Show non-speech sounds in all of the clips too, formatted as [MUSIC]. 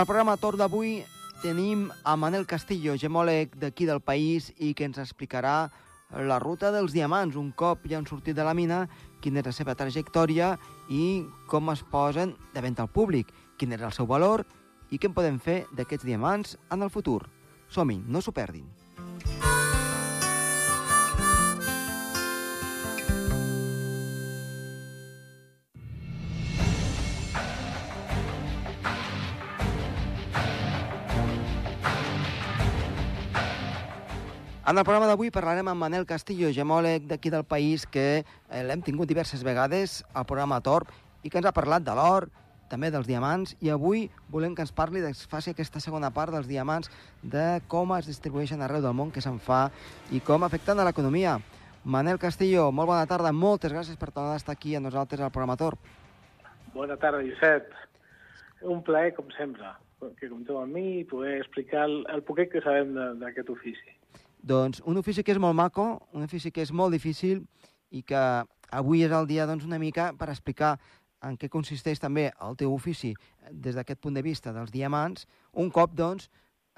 El programa Tor d'avui tenim a Manel Castillo, gemòleg d'aquí del país i que ens explicarà la ruta dels diamants, un cop ja han sortit de la mina, quina és la seva trajectòria i com es posen de venda al públic, quin és el seu valor i què en podem fer d'aquests diamants en el futur. Som-hi, no s'ho perdin. En el programa d'avui parlarem amb Manel Castillo, gemòleg d'aquí del país, que eh, l'hem tingut diverses vegades al programa Torp i que ens ha parlat de l'or, també dels diamants, i avui volem que ens parli, que faci aquesta segona part dels diamants, de com es distribueixen arreu del món, que se'n fa i com afecten a l'economia. Manel Castillo, molt bona tarda, moltes gràcies per tornar a estar aquí a nosaltres al programa Torp. Bona tarda, Josep. Un plaer, com sempre, que compteu amb mi i poder explicar el, el poquet que sabem d'aquest ofici. Doncs un ofici que és molt maco, un ofici que és molt difícil i que avui és el dia doncs, una mica per explicar en què consisteix també el teu ofici des d'aquest punt de vista dels diamants, un cop doncs,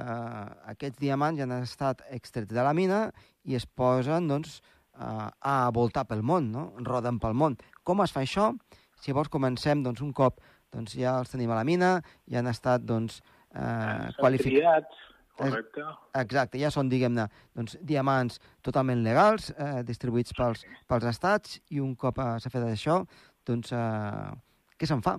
eh, aquests diamants ja han estat extrets de la mina i es posen doncs, eh, a voltar pel món, no? roden pel món. Com es fa això? Si vols comencem doncs, un cop doncs, ja els tenim a la mina, ja han estat doncs, eh, qualificats Correcte. Exacte, ja són, diguem-ne, doncs, diamants totalment legals, eh, distribuïts pels, pels estats, i un cop eh, s'ha fet això, doncs, eh, què se'n fa?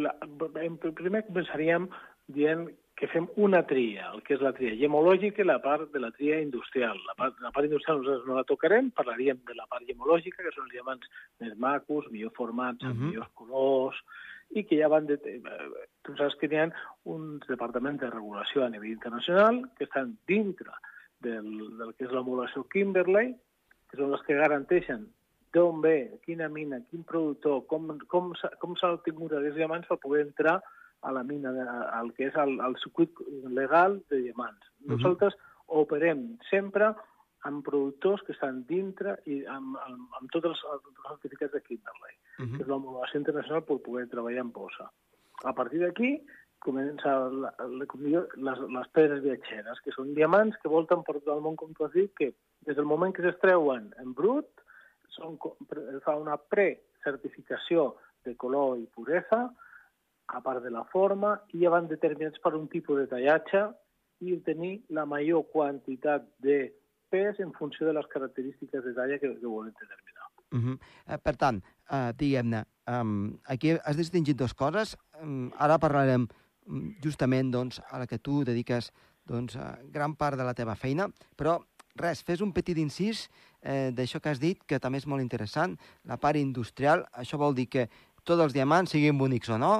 La, primer començaríem dient que fem una tria, el que és la tria gemològica i la part de la tria industrial. La part, la part industrial nosaltres no la tocarem, parlaríem de la part gemològica, que són els diamants més macos, millor formats, uh -huh. millors colors, i que ja van... De, tu saps que hi ha uns departaments de regulació a nivell internacional que estan dintre del, del que és l'homologació Kimberley, que són les que garanteixen d'on ve, quina mina, quin productor, com, com, com s'ha obtingut aquests diamants per poder entrar a la mina, al que és el, el circuit legal de diamants. Uh -huh. Nosaltres operem sempre amb productors que estan dintre i amb, amb, amb tots els, els certificats de Kimberley, uh -huh. que és l'homologació internacional per poder treballar en posa. A partir d'aquí comença la, la, les, les pedres viatgeres, que són diamants que volten per tot el món, com tu has dit, que des del moment que s'estreuen en brut, són, fa una precertificació de color i puresa, a part de la forma, i ja van determinats per un tipus de tallatge i obtenir la major quantitat de pes en funció de les característiques de talla que, que volen determinar. Uh -huh. eh, per tant, eh, diguem-ne, um, aquí has distingit dues coses. Um, ara parlarem justament doncs, a la que tu dediques doncs, a gran part de la teva feina, però res, fes un petit incís eh, d'això que has dit, que també és molt interessant, la part industrial, això vol dir que tots els diamants, siguin bonics o no,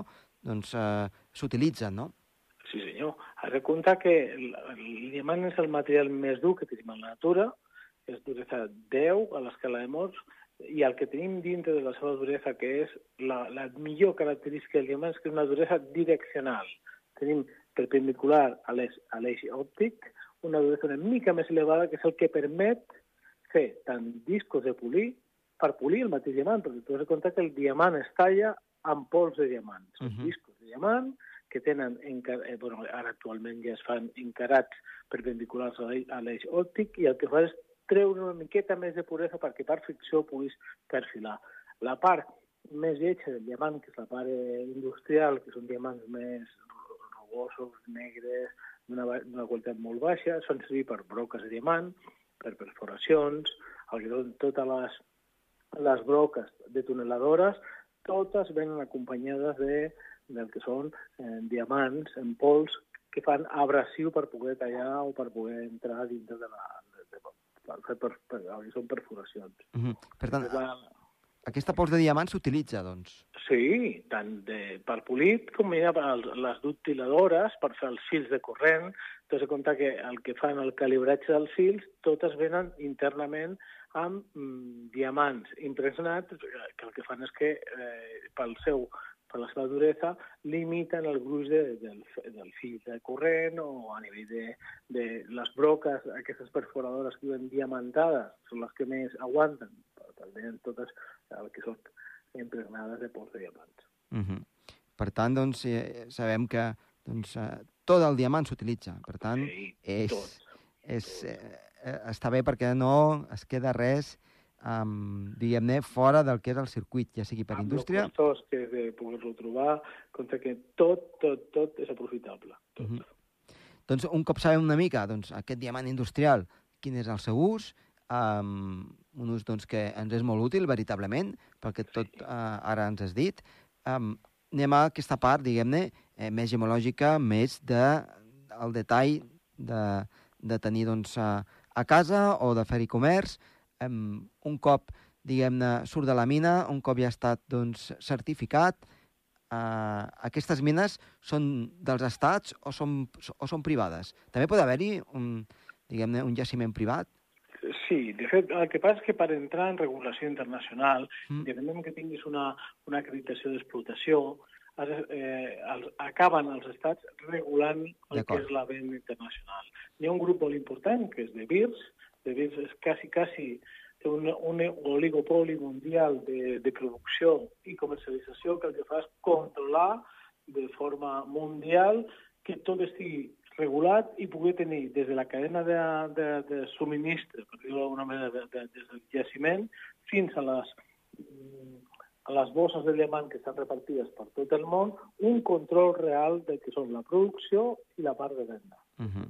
doncs eh, s'utilitzen, no? Sí, senyor. Has de comptar que el, diamant és el material més dur que tenim a la natura, és duresa 10 a l'escala de morts, i el que tenim dintre de la seva duresa, que és la, la millor característica del diamant, és que és una duresa direccional. Tenim perpendicular a l'eix òptic, una duresa una mica més elevada, que és el que permet fer tant discos de polir per polir el mateix diamant, perquè tu has de comptar que el diamant es talla amb pols de diamant. Són uh -huh. discos de diamant que tenen, eh, bueno, ara actualment ja es fan encarats perpendiculars a l'eix òptic i el que fa és treure una miqueta més de puresa perquè per fricció puguis perfilar. La part més lletja del diamant, que és la part eh, industrial, que són diamants més rugosos, negres, d'una qualitat molt baixa, són servir per broques de diamant, per perforacions, el que són totes les, les broques de tuneladores, totes venen acompanyades de del que són eh, diamants en pols que fan abrasiu per poder tallar o per poder entrar dintre de la... De, de, per fer per, per, per, són perforacions. Mm -hmm. Per tant, la... aquesta pols de diamant s'utilitza, doncs? Sí, tant de, per polit com hi ha les dutiladores per fer els fils de corrent. T'has de comptar que el que fan el calibratge dels fils, totes venen internament amb mm, diamants impressionats, que el que fan és que eh, pel seu per la seva duresa, limiten el gruix de, del, del fil de corrent o a nivell de, de les broques, aquestes perforadores que diuen diamantades, són les que més aguanten, però també totes el que són impregnades de pols de diamants. Uh -huh. Per tant, doncs, sabem que doncs eh, tot el diamant s'utilitza. Per tant, Sí, és, tot. és, eh, eh, està bé perquè no es queda res, um, diguem-ne, fora del que és el circuit, ja sigui per Amb indústria... el costós que de poder-lo trobar, compte que tot, tot, tot és aprofitable. Tot. Mhm. Doncs un cop sabem una mica doncs, aquest diamant industrial, quin és el seu ús, um, un ús doncs, que ens és molt útil, veritablement, perquè tot uh, ara ens has dit, um, anem a aquesta part, diguem-ne, eh, més gemològica, més de, el detall de, de tenir doncs, a, a casa o de fer-hi comerç. Um, un cop, diguem-ne, surt de la mina, un cop ja ha estat doncs, certificat, uh, aquestes mines són dels estats o són, o són privades? També pot haver-hi un, diguem-ne, un jaciment privat? Sí, de fet, el que passa és que per entrar en regulació internacional, Mm. independentment que tinguis una, una acreditació d'explotació, eh, els, acaben els estats regulant el que és la venda internacional. Hi ha un grup molt important, que és de BIRS, de BIRS és quasi, quasi té un, un oligopoli mundial de, de producció i comercialització que el que fa és controlar de forma mundial que tot estigui regulat i poder tenir des de la cadena de, de, de subministre, per dir-ho d'alguna manera, de, de, des del jaciment, fins a les, a les bosses de diamant que estan repartides per tot el món, un control real del que són la producció i la part de venda. Uh -huh.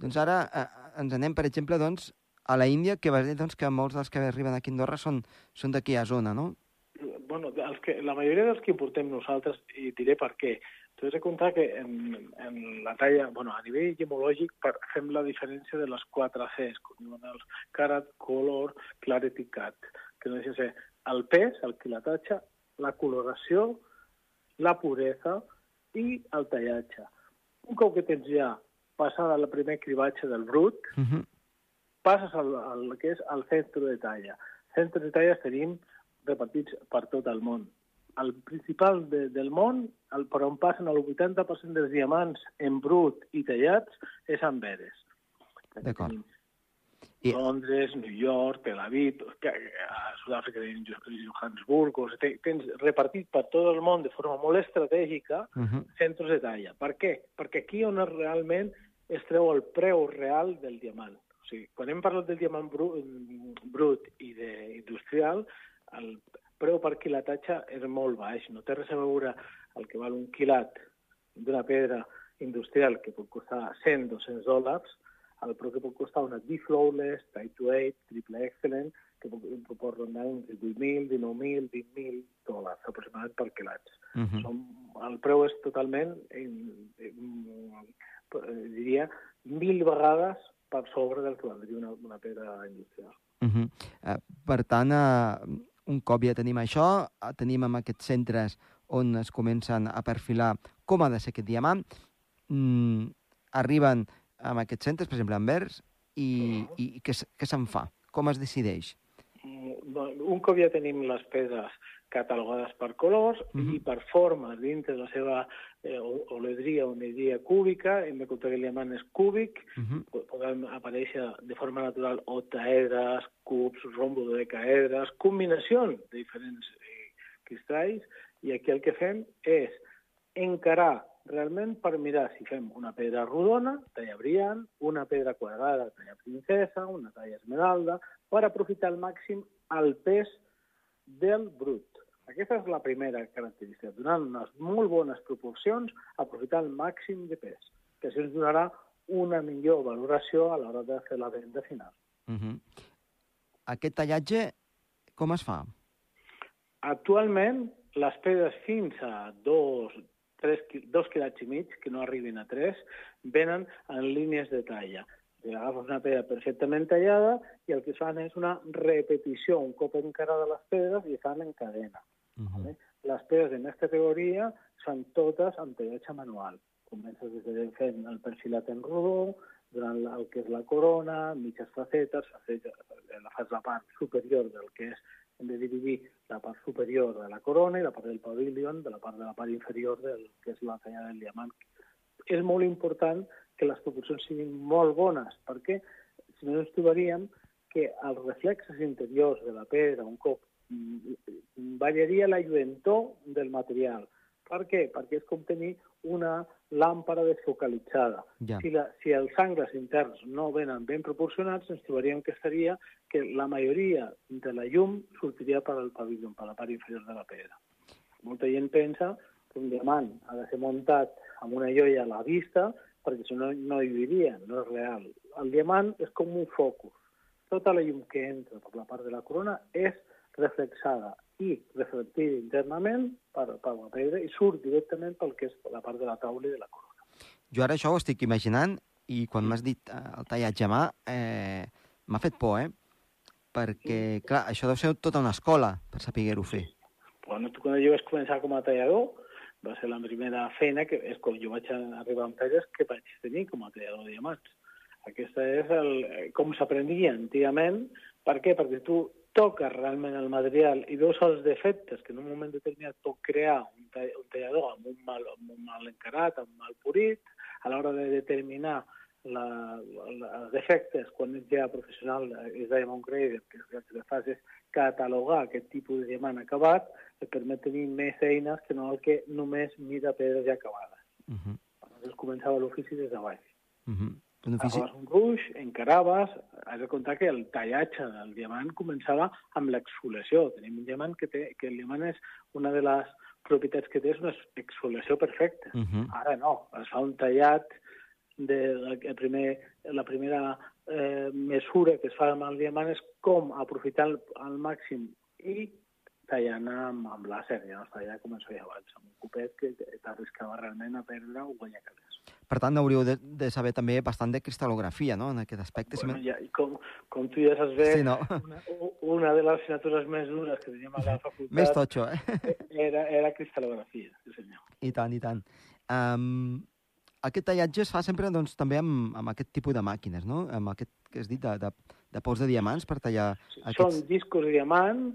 Doncs ara eh, ens anem, per exemple, doncs, a la Índia, que vas dir doncs, que molts dels que arriben aquí a Andorra són, són d'aquí a zona, no? bueno, els que, la majoria dels que importem nosaltres, i diré per què, tu has de comptar que en, en la talla, bueno, a nivell gemològic per, fem la diferència de les 4 Cs, com diuen els carat, color, clarity cut, que no deixa de ser el pes, el quilatatge, la coloració, la puresa i el tallatge. Un cop que tens ja passada el primer cribatge del brut, Uh -huh. Passes al, al que és el centre de talla. Centres de talla tenim repartits per tot el món. El principal de, del món, el, per on passen el 80% dels diamants en brut i tallats, és en Veres. D'acord. I- Londres, New York, Tel Aviv, a Sud-àfrica Johannesburg, o sigui, tens repartit per tot el món de forma molt estratègica Uh -huh. centres de talla. Per què? Perquè aquí on realment es treu el preu real del diamant. O sigui, quan hem parlat del diamant brut, brut i de industrial, el preu per quilatatge és molt baix. No té res a veure el que val un quilat d'una pedra industrial que pot costar 100-200 dòlars, el preu que pot costar una D-Flawless, Type 8, Triple Excellent, que pot, pot rondar entre 8.000, 19.000, 20.000 dòlars aproximadament per quilats. Uh -huh. Som, el preu és totalment, en, en, en, diria, mil vegades per sobre del que valdria una, una pedra industrial. Uh -huh. uh, per tant, uh, un cop ja tenim això, uh, tenim amb aquests centres on es comencen a perfilar com ha de ser aquest diamant, mm, arriben amb aquests centres, per exemple, en vers, i, Mhm. i, i què, què se'n fa? Com es decideix? Mm, Un cop ja tenim les pedres catalogades per colors Mhm. i per formes dintre de la seva eh, oledria o nedia cúbica, hem de comptar que el diamant és cúbic, Uh -huh. po- poden aparèixer de forma natural octaedres, cubs, rombododecaedres, combinacions de diferents eh, cristalls, i aquí el que fem és encarar realment per mirar si fem una pedra rodona, talla brillant, una pedra quadrada, talla princesa, una talla esmeralda, per aprofitar al màxim el pes del brut. Aquesta és la primera característica, donant unes molt bones proporcions, aprofitar el màxim de pes, que això ens donarà una millor valoració a l'hora de fer la venda final. Uh -huh. Aquest tallatge, com es fa? Actualment, les pedres fins a dos, tres, qui- dos quilats i mig, que no arribin a tres, venen en línies de talla. Agafes una pedra perfectament tallada i el que fan és una repetició, un cop encarada les pedres i fan en cadena. Uh -huh. Vale? Les pedres de més categoria són totes amb tallatge manual. Comences des de fent el perfilat en rodó, durant el que és la corona, mitges facetes, facetes la fas la part superior del que és, hem de dividir la part superior de la corona i la part del pavilion de la part de la part inferior del que és la talla del diamant. És molt important que les proporcions siguin molt bones, perquè si no ens trobaríem que els reflexes interiors de la pedra, un cop variaria la lluentor del material, Per què? Perquè és com tenir una làmpara desfocalitzada. Ja. Si, la, si els angles interns no venen ben proporcionats, ens trobaríem que estaria que la majoria de la llum sortiria per al pavillon, per la part inferior de la pedra. Molta gent pensa que un diamant ha de ser muntat amb una joia a la vista perquè si no, no hi vivia, no és real. El diamant és com un focus. Tota la llum que entra per la part de la corona és reflexada i reflectida internament per, per la pedra i surt directament pel que és la part de la taula i de la corona. Jo ara això ho estic imaginant i quan m'has dit eh, el tallatge a mà eh, m'ha fet por, eh? Perquè, clar, això deu ser tota una escola per saber-ho fer. Bueno, tu, quan jo vaig començar com a tallador, va ser la primera feina que és quan jo vaig arribar amb talles que vaig tenir com a tallador de diamants. Aquesta és el, com s'aprendia antigament. Per què? Perquè tu toques realment el material i veus els defectes que en un moment determinat pot crear un, tall, un tallador amb un, mal, amb un mal encarat, amb un mal purit, a l'hora de determinar la, la, els defectes quan ets ja professional, és Diamond Grader, que el que fas és catalogar aquest tipus de diamant acabat, et permet tenir més eines que no el que només mira pedres ja acabades. Uh -huh. Aleshores començava l'ofici des de baix. Uh -huh. Un ofici... Agafaves un gruix, encaraves, has de comptar que el tallatge del diamant començava amb l'exfoliació. Tenim un diamant que té, que el diamant és una de les propietats que té és una exfoliació perfecta. Uh -huh. Ara no, es fa un tallat de la, el primer, la primera eh, mesura que es fa amb el diamant és com aprofitar al, al màxim i tallant amb, amb làser, ja no es talla com es feia abans, amb un copet que t'arriscava realment a perdre o guanyar calés. Per tant, hauríeu de, de saber també bastant de cristal·lografia, no?, en aquest aspecte. Bueno, si ja, i com, com tu ja saps bé, Sí, no? una, una de les assignatures més dures que teníem a la [LAUGHS] facultat Més totxo, eh? [LAUGHS] era, era cristal·lografia, sí senyor. I tant, i tant. Um, aquest tallatge es fa sempre doncs, també amb, amb aquest tipus de màquines, no? Amb aquest que has dit de, de, de pols de diamants per tallar Sí, aquests... Són discos de diamant,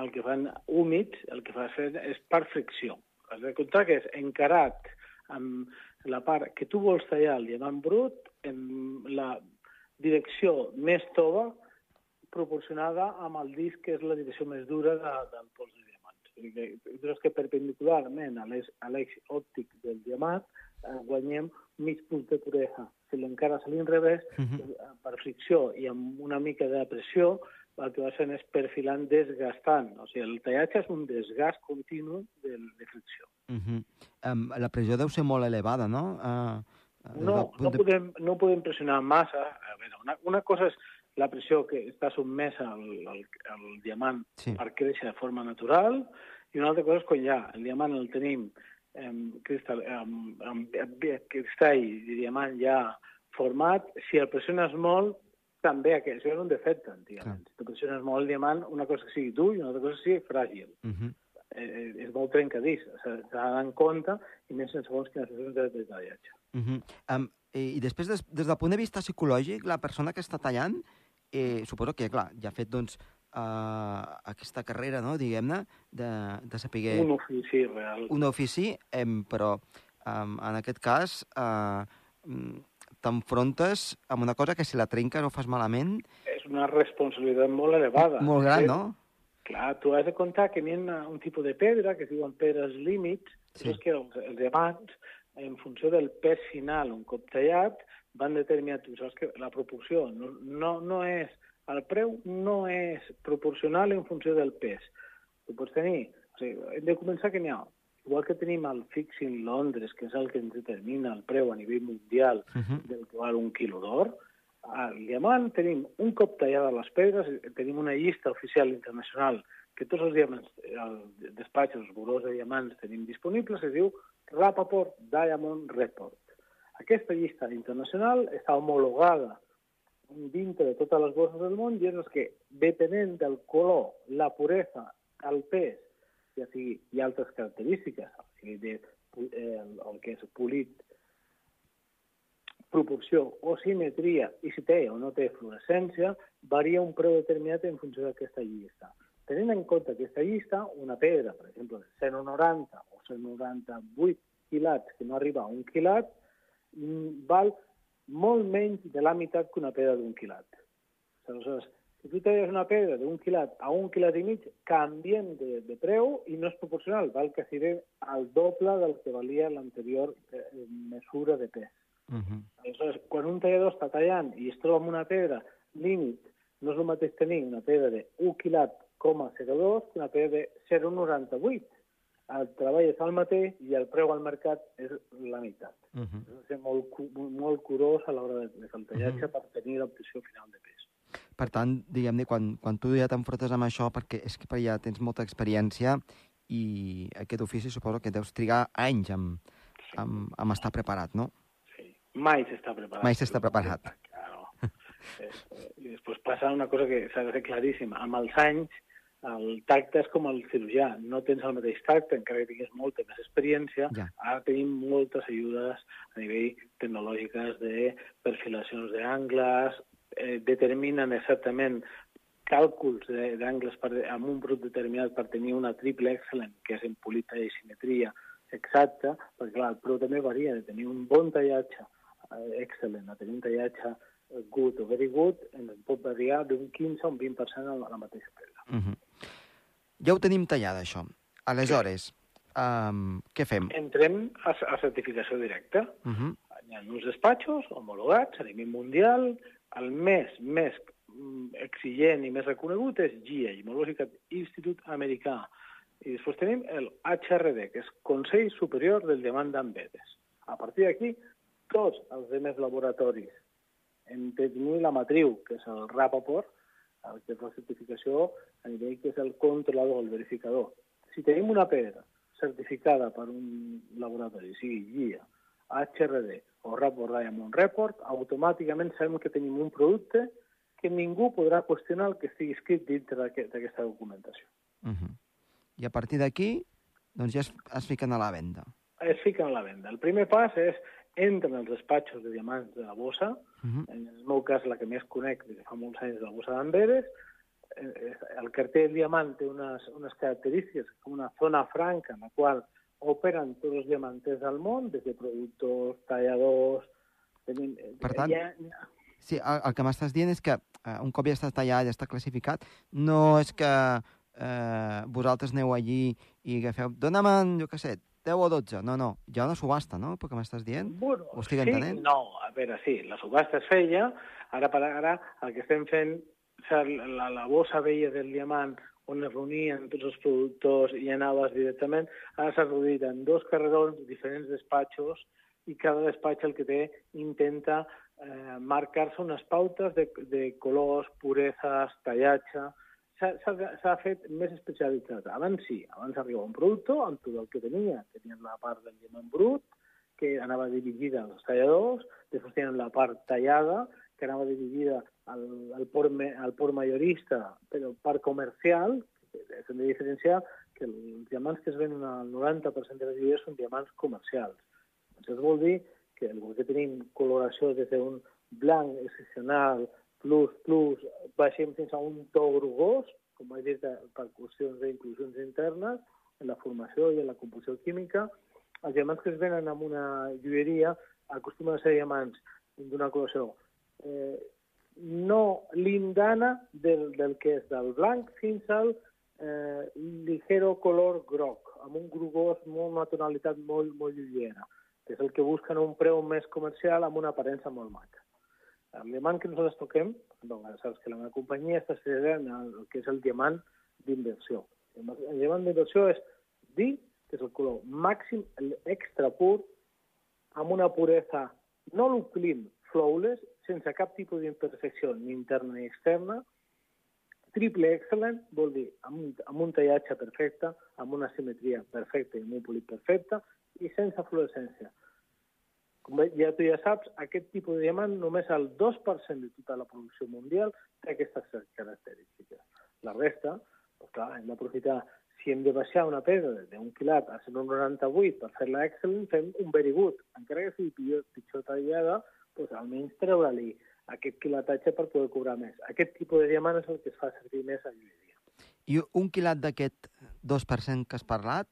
el que fan húmids, el que fa fer és per fricció. Has de comptar que és encarat amb la part que tu vols tallar el diamant brut en la direcció més tova proporcionada amb el disc que és la direcció més dura de, del pols de diamants. O sigui que, que perpendicularment a l'eix òptic del diamant eh, guanyem mig punt de puresa. Si l'encares a l'inrevés, Mhm. eh, per fricció i amb una mica de pressió, el que vas fent és perfilant desgastant. O sigui, el tallatge és un desgast continu de, de fricció. Uh -huh. um, la pressió deu ser molt elevada, no? Uh, No, no, podem, no podem pressionar massa. A veure, una, una cosa és la pressió que està sotmesa al, al, al diamant Sí. per créixer de forma natural i una altra cosa és quan ja el diamant el tenim amb, cristal, amb, amb, amb cristall i diamant ja format, si el pressiones molt, també aquest, això era un defecte, antigament. Si tu pressiones molt el diamant, una cosa que sigui dur i una altra cosa que sigui fràgil. Uh -huh. Eh, és molt trencadís, s'ha d'anar en compte, i més en segons quines sessions de detallatge. Uh -huh. um, i, I després, des, des del punt de vista psicològic, la persona que està tallant, eh, suposo que, clar, ja ha fet, doncs, uh, aquesta carrera, no?, diguem-ne, de, de saber... Un ofici real. un ofici, eh, però um, en aquest cas uh, t'enfrontes amb una cosa que si la trenques o fas malament, És una responsabilitat molt elevada. molt gran, no? Clar, tu has de comptar que n'hi ha un tipus de pedra que es diuen pedres límits, Sí. que els, els diamants, en funció del pes final, un cop tallat, van determinar, tu saps que la proporció no, no, no és, el preu no és proporcional en funció del pes. Tu pots tenir, o sigui, hem de començar que n'hi ha, igual que tenim el Fixing Londres, que és el que ens determina el preu a nivell mundial Uh -huh. del que val un quilo d'or, al diamant tenim un cop tallades les pedres, tenim una llista oficial internacional que tots els diamants, el despatx, els burós de diamants tenim disponibles, es diu Rapaport Diamond Report. Aquesta llista internacional està homologada dintre de totes les borses del món i és que, depenent del color, la puresa, el pes, ja sigui, i altres característiques, o sigui, de, eh, el que és polit, proporció o simetria i si té o no té fluorescència, varia un preu determinat en funció d'aquesta llista. Tenint en compte aquesta llista, una pedra, per exemple, de 190 o 198 quilats, que no arriba a un quilat, mm, val molt menys de la meitat que una pedra d'un quilat. Aleshores, Si tu teies una pedra d'un quilat a un quilat i mig, canvien de, de preu i no és proporcional, val que sigui al doble del que valia l'anterior eh, mesura de pes. Uh -huh. Aleshores, quan un tallador està tallant i es troba amb una pedra límit, no és el mateix tenir una pedra de 1 quilat, 0,02 que una pedra de 0,98 el treball és el mateix i el preu al mercat és la meitat. Uh -huh. Ser molt, molt curós a l'hora de, de fer el tallatge per tenir l'opció final de pes. Per tant, diguem-ne, quan, quan tu ja t'enfrontes amb això, perquè és que ja tens molta experiència i aquest ofici suposo que deus trigar anys amb, amb, amb estar preparat, no? Sí. Mai s'està preparat. Mai s'està preparat. [LAUGHS] Claro. Eh, I després passa una cosa que s'ha de ser claríssima. Amb els anys, el tacte és com el cirurgià. No tens el mateix tacte, encara que tinguis molta més experiència. Ja. Ara tenim moltes ajudes a nivell tecnològiques de perfilacions d'angles, eh, determinen exactament càlculs d'angles amb un brut determinat per tenir una triple excellent, que és en polita i simetria exacta, perquè clar, el preu també varia de tenir un bon tallatge eh, excellent a tenir un tallatge eh, good o very good, ens pot variar d'un 15 a un 20% a la, mateixa pedra. Uh -huh. Ja ho tenim tallat, això. Aleshores, um, què fem? Entrem a, a certificació directa. Uh -huh. Hi ha uns despatxos homologats a nivell mundial. El més, més mm, exigent i més reconegut és GIA, Gemological Institute Americà. I després tenim el HRD, que és Consell Superior del Diamant d'Amberes. A partir d'aquí, tots els demés laboratoris en tenir la matriu, que és el Rapaport, el que és la certificació a nivell que és el controlador, el verificador. Si tenim una pedra certificada per un laboratori, sigui GIA, HRD o Rapport Diamond Report, automàticament sabem que tenim un producte que ningú podrà qüestionar el que estigui escrit dintre d'aquest- d'aquesta documentació. Uh -huh. I a partir d'aquí, doncs ja es, es fiquen a la venda. Es fiquen a la venda. El primer pas és entren als despatxos de diamants de la bossa, Uh -huh. en el meu cas la que més conec des de fa molts anys de la bossa d'Amberes, eh, el cartell diamant té unes, unes característiques com una zona franca en la qual operen tots els diamanters del món, des de productors, talladors... Tenim, eh, Per tant, ja, Sí, el, el que m'estàs dient és que eh, un cop ja està tallat, ja està classificat, no és que eh, vosaltres aneu allí i agafeu, dóna'm, jo què sé, 10 o 12. No, no, hi ha una subhasta, no?, pel que m'estàs dient? Bueno, Ho estic sí, entenent? no, a veure, sí, la subhasta es feia, ara per ara el que estem fent, la, la bossa vella del diamant on es reunien tots els productors i anaves directament, ara s'ha reduït en dos carrerons, diferents despatxos, i cada despatx el que té intenta eh, marcar-se unes pautes de, de colors, pureses, tallatge, s'ha- fet més especialitzat. Abans sí, abans arribava un productor amb tot el que tenia. Tenien la part del diamant brut, que anava dirigida als talladors, després tenen la part tallada, que anava dirigida al, al, port, al port majorista, però part comercial, que hem de diferenciar que els diamants que es venen al 90% de les joies són diamants comercials. Això vol dir que el que tenim coloració des d'un blanc excepcional, plus, plus, baixem fins a un to grugós, com he dit, per qüestions d'inclusions internes, en la formació i en la composició química. Els diamants que es venen en una joieria acostumen a ser diamants d'una coloració eh, no lindana del, del que és del blanc fins al eh, ligero color groc, amb un grugós, molt, una tonalitat molt, molt lleugera, que és el que busquen un preu més comercial amb una aparença molt maca. El diamant que nosaltres toquem, doncs, saps que la meva companyia està estudiant el que és el diamant d'inversió. El diamant d'inversió és dir que és el color màxim, extra pur, amb una puresa no l'uclim, flawless, sense cap tipus d'imperfecció ni interna ni externa, triple excellent vol dir amb un, amb un tallatge perfecte, amb una simetria perfecta i amb un polit perfecte i sense fluorescència. Com ja tu ja saps, aquest tipus de diamant només el 2% de tota la producció mundial té aquestes característiques. La resta, doncs clar, hem d'aprofitar si hem de baixar una pedra d'un quilat a 198 per fer-la excellent, fem un very good. Encara que sigui pitjor, pitjor tallada, doncs almenys treure-li aquest quilatatge per poder cobrar més. Aquest tipus de diamant és el que es fa servir més a lluïdia. I un quilat d'aquest 2% que has parlat,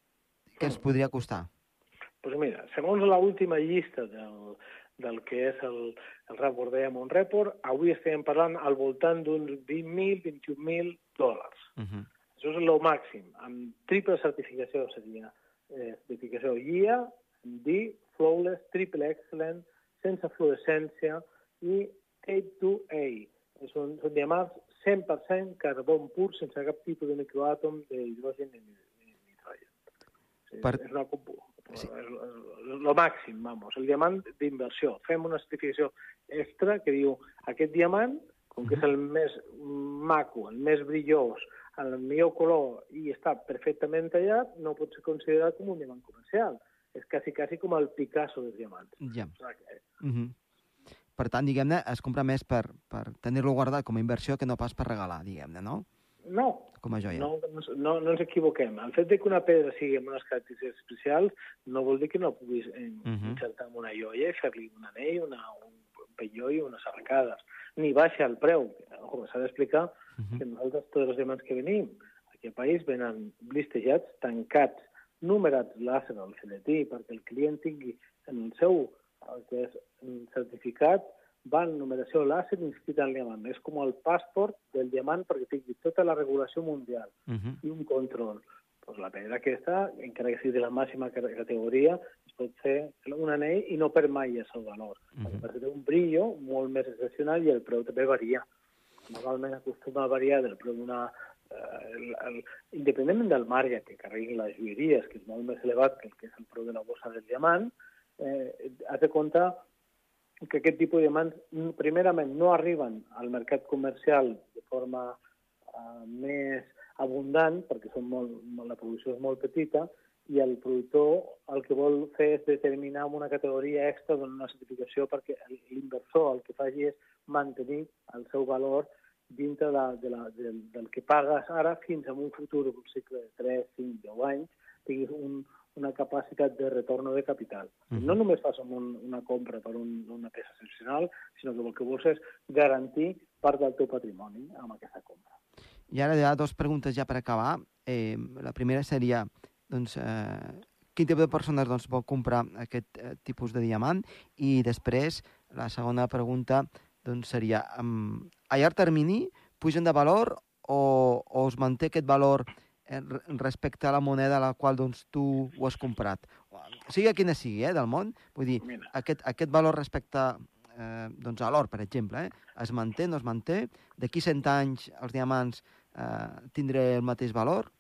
què ens podria costar? Doncs pues mira, segons l'última llista del, del que és el, el report de un report. Avui estem parlant al voltant d'uns 20.000, 21.000 dòlars. Uh -huh. Això és el màxim. Amb triple certificació seria eh, certificació GIA, D, Flawless, Triple Excellent, sense fluorescència i Tape 2A. Són, són diamants 100% carbó pur, sense cap tipus de microàtom d'hidrogen ni, ni nitrogen. Per... És una, Sí. Lo màxim, vamos, el diamant d'inversió. Fem una certificació extra que diu aquest diamant, com que és el més maco, el més brillós, el millor color i està perfectament tallat, no pot ser considerat com un diamant comercial. És quasi, quasi com el Picasso dels diamants. Ja. O sigui que... uh -huh. Per tant, diguem-ne, es compra més per, per tenir-lo guardat com a inversió que no pas per regalar, diguem-ne, no? No. Com a joia. No, no, no ens equivoquem. El fet de que una pedra sigui amb unes característiques especials no vol dir que no puguis uh -huh. insertar en una joia i fer-li un anell, una, un penyó i unes arracades. Ni baixa el preu. S'ha d'explicar uh -huh. que nosaltres, tots els diamants que venim aquí al país, venen blistejats, tancats, numerats làser al celetí, perquè el client tingui en el seu el que és certificat va en numeració láser inscrit al diamant. És com el passaport del diamant perquè tingui tota la regulació mundial uh -huh. i un control. Pues la pedra aquesta, encara que sigui de la màxima categoria, es pot fer un anell i no per mai el seu valor. Uh -huh. Perquè té un brillo molt més excepcional i el preu també varia. Normalment acostuma a variar del preu d'una el, el, independentment del marge que carreguin les joieries, que és molt més elevat que el que és el preu de la bossa del diamant, eh, has de comptar que aquest tipus de diamants, primerament, no arriben al mercat comercial de forma uh, més abundant, perquè són molt, molt, la producció és molt petita, i el productor el que vol fer és determinar una categoria extra donar una certificació perquè l'inversor el que faci és mantenir el seu valor dintre de, de la, de, del que pagues ara fins a un futur, un cicle de 3, 5, 10 anys, tinguis un, una capacitat de retorn de capital. Uh -huh. No només fas un, una compra per un, una peça excepcional, sinó que el que vols és garantir part del teu patrimoni amb aquesta compra. I ara hi ha dues preguntes ja per acabar. Eh, la primera seria, doncs, eh, quin tipus de persones doncs, vol comprar aquest eh, tipus de diamant? I després, la segona pregunta doncs, seria, um, a llarg termini pugen de valor o, o es manté aquest valor eh, respecte a la moneda a la qual doncs, tu ho has comprat. Sigui quina sigui, eh, del món, vull dir, aquest, aquest valor respecte eh, doncs a l'or, per exemple, eh, es manté, no es manté? D'aquí 100 anys els diamants eh, tindré el mateix valor?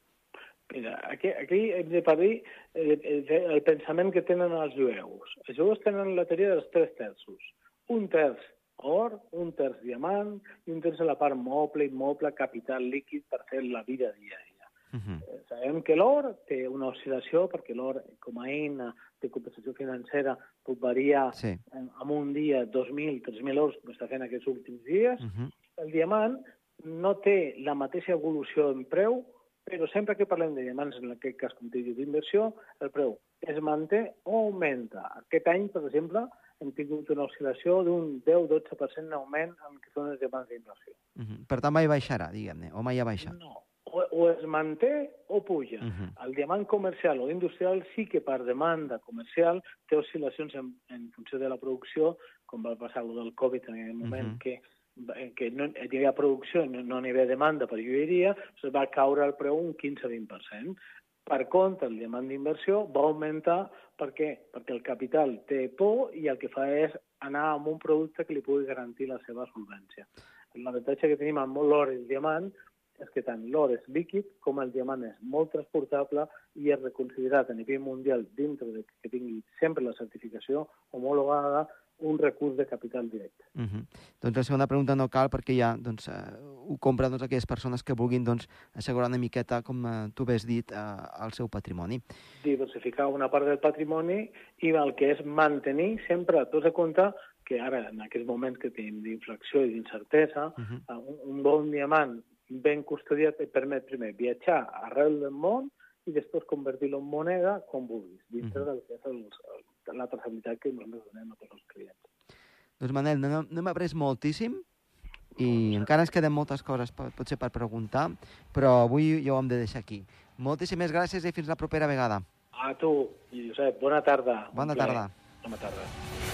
Mira, aquí, aquí hem de parlar el, el, el pensament que tenen els jueus. Els jueus tenen la teoria dels tres terços. Un terç or, un terç diamant i un terç a la part moble, immoble, capital líquid per fer la vida diària. Uh -huh. Sabem que l'or té una oscil·lació perquè l'or, com a eina de compensació financera, pot variar sí. en, en un dia 2.000, 3.000 euros, com està fent aquests últims dies. Uh -huh. El diamant no té la mateixa evolució en preu, però sempre que parlem de diamants, en aquest cas com t'he dit d'inversió, el preu es manté o augmenta. Aquest any, per exemple, hem tingut una oscil·lació d'un 10-12% d'augment en el que són els diamants d'inversió. Uh -huh. Per tant, mai baixarà, diguem-ne, o mai ha baixat? No, o, o es manté o puja. Uh -huh. El diamant comercial o industrial sí que per demanda comercial té oscil·lacions en, en funció de la producció, com va passar el del Covid en aquell moment, uh -huh. que que no hi havia producció, no, no hi havia demanda per joieria, es va caure el preu un 15-20%. Per contra, el diamant d'inversió va augmentar, per què? Perquè el capital té por i el que fa és anar amb un producte que li pugui garantir la seva solvència. L'avantatge que tenim amb l'or i el diamant és que tant l'or és líquid com el diamant és molt transportable i és reconsiderat a nivell mundial dintre de que tingui sempre la certificació homologada un recurs de capital directe. Uh -huh. Doncs la segona pregunta no cal perquè ja doncs, eh, ho compren doncs, aquelles persones que vulguin doncs, assegurar una miqueta, com eh, tu has dit, eh, el seu patrimoni. Diversificar una part del patrimoni i el que és mantenir sempre, tots de compte que ara, en aquests moments que tenim d'inflació i d'incertesa, uh -huh. un, un bon diamant ben custodiat et permet primer viatjar arrel del món i després convertir-lo en moneda com vulguis, dintre uh -huh. del que és el, el, la traçabilitat que nosaltres donem a tots els clients. Doncs Manel, no, no m'ha après moltíssim i encara ens queden moltes coses potser per preguntar, però avui ja ho hem de deixar aquí. Moltíssimes gràcies i fins la propera vegada. A tu, Josep, bona tarda. Bona tarda. Bona tarda.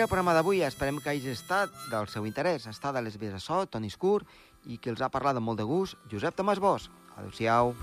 Aquí el programa d'avui. Esperem que hagi estat del seu interès. Està de les vies de so, Toni Escur, i que els ha parlat amb molt de gust, Josep Tomàs Bosch. Adéu-siau.